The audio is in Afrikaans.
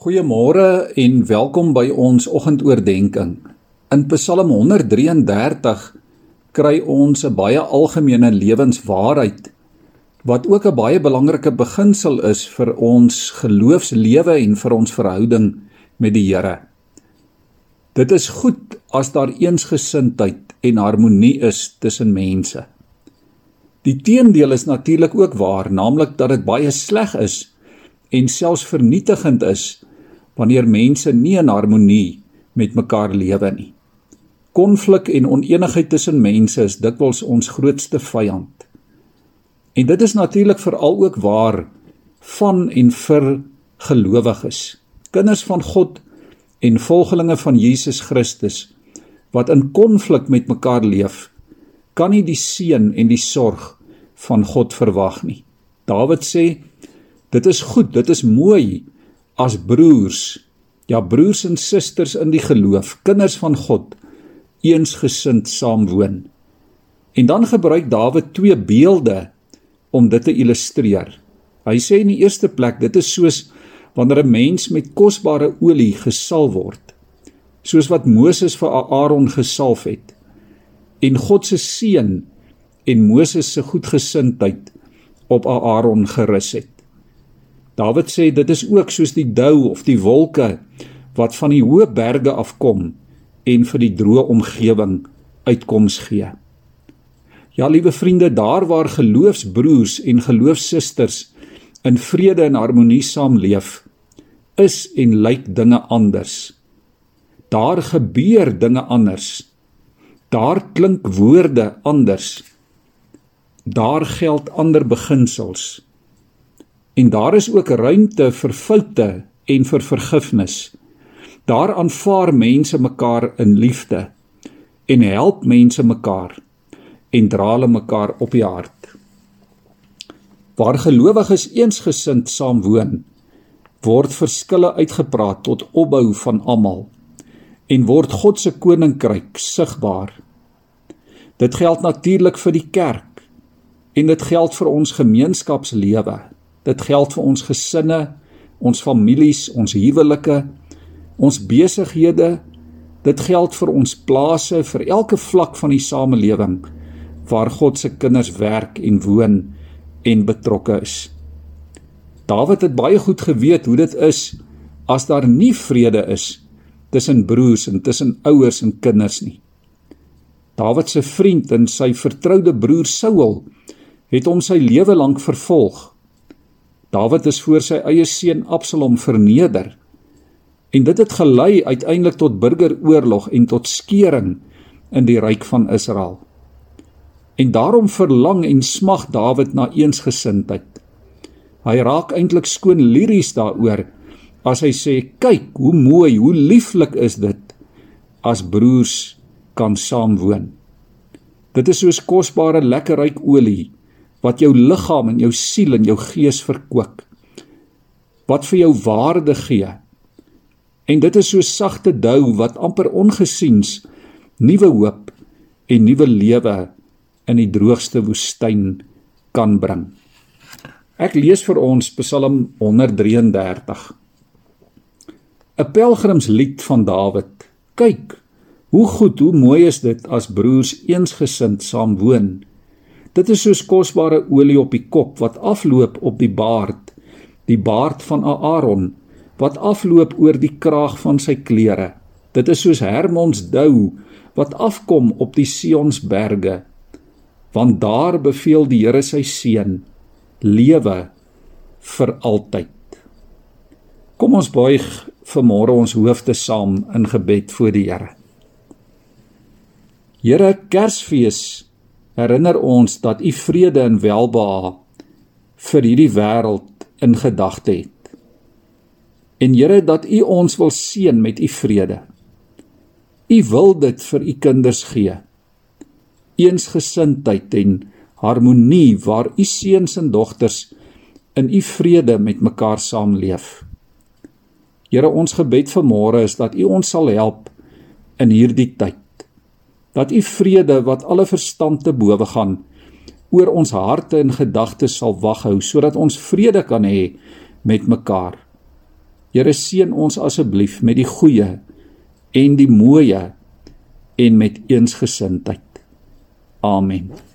Goeiemôre en welkom by ons oggendoordenkings. In Psalm 133 kry ons 'n baie algemene lewenswaarheid wat ook 'n baie belangrike beginsel is vir ons geloofslewe en vir ons verhouding met die Here. Dit is goed as daar eensgesindheid en harmonie is tussen mense. Die teendeel is natuurlik ook waar, naamlik dat dit baie sleg is en selfs vernietigend is wanneer mense nie in harmonie met mekaar lewe nie. Konflik en oneenigheid tussen mense is dikwels ons grootste vyand. En dit is natuurlik veral ook waar van en vir gelowiges, kinders van God en volgelinge van Jesus Christus wat in konflik met mekaar leef, kan nie die seën en die sorg van God verwag nie. Dawid sê dit is goed, dit is mooi as broers, ja broers en susters in die geloof, kinders van God, eensgesind saamwoon. En dan gebruik Dawid twee beelde om dit te illustreer. Hy sê in die eerste plek, dit is soos wanneer 'n mens met kosbare olie gesalf word, soos wat Moses vir Aaron gesalf het. En God se seën en Moses se goedgesindheid op Aaron gerus het. Dawid sê dit is ook soos die dou of die wolke wat van die hoë berge afkom en vir die droë omgewing uitkoms gee. Ja, liewe vriende, daar waar geloofsbroers en geloofsusters in vrede en harmonie saamleef, is en lyk dinge anders. Daar gebeur dinge anders. Daar klink woorde anders. Daar geld ander beginsels. En daar is ook ruimte vir foute en vir vergifnis. Daar aanvaar mense mekaar in liefde en help mense mekaar en dra hulle mekaar op die hart. Waar gelowiges eensgesind saam woon, word verskille uitgepraat tot opbou van almal en word God se koninkryk sigbaar. Dit geld natuurlik vir die kerk en dit geld vir ons gemeenskapslewe. Dit geld vir ons gesinne, ons families, ons huwelike, ons besighede. Dit geld vir ons plase, vir elke vlak van die samelewing waar God se kinders werk en woon en betrokke is. Dawid het baie goed geweet hoe dit is as daar nie vrede is tussen broers en tussen ouers en kinders nie. Dawid se vriend en sy vertroude broer Saul het hom sy lewe lank vervolg Dawid is voor sy eie seun Absalom verneder. En dit het gelei uiteindelik tot burgeroorlog en tot skeuring in die ryk van Israel. En daarom verlang en smag Dawid na eensgesindheid. Hy raak eintlik skoon liries daaroor as hy sê: "Kyk, hoe mooi, hoe lieflik is dit as broers kan saamwoon." Dit is soos kosbare lekker ryk olie wat jou liggaam en jou siel en jou gees verkoop. Wat vir jou waarde gee. En dit is so sagte dou wat amper ongesiens nuwe hoop en nuwe lewe in die droogste woestyn kan bring. Ek lees vir ons Psalm 133. 'n Pelgrimslied van Dawid. Kyk, hoe goed, hoe mooi is dit as broers eensgesind saam woon. Dit is soos kosbare olie op die kop wat afloop op die baard, die baard van Aaron wat afloop oor die kraag van sy klere. Dit is soos Hermons dou wat afkom op die Sionsberge. Want daar beveel die Here sy seun lewe vir altyd. Kom ons buig vanmôre ons hoofde saam in gebed voor die Here. Here Kersfees herinner ons dat u vrede en welbehae vir hierdie wêreld in gedagte het. En Here dat u ons wil seën met u vrede. U wil dit vir u kinders gee. Eensgesindheid en harmonie waar u seuns en dogters in u vrede met mekaar saamleef. Here ons gebed vir môre is dat u ons sal help in hierdie tyd dat u vrede wat alle verstand te bowe gaan oor ons harte en gedagtes sal waghou sodat ons vrede kan hê met mekaar. Here seën ons asseblief met die goeie en die mooie en met eensgesindheid. Amen.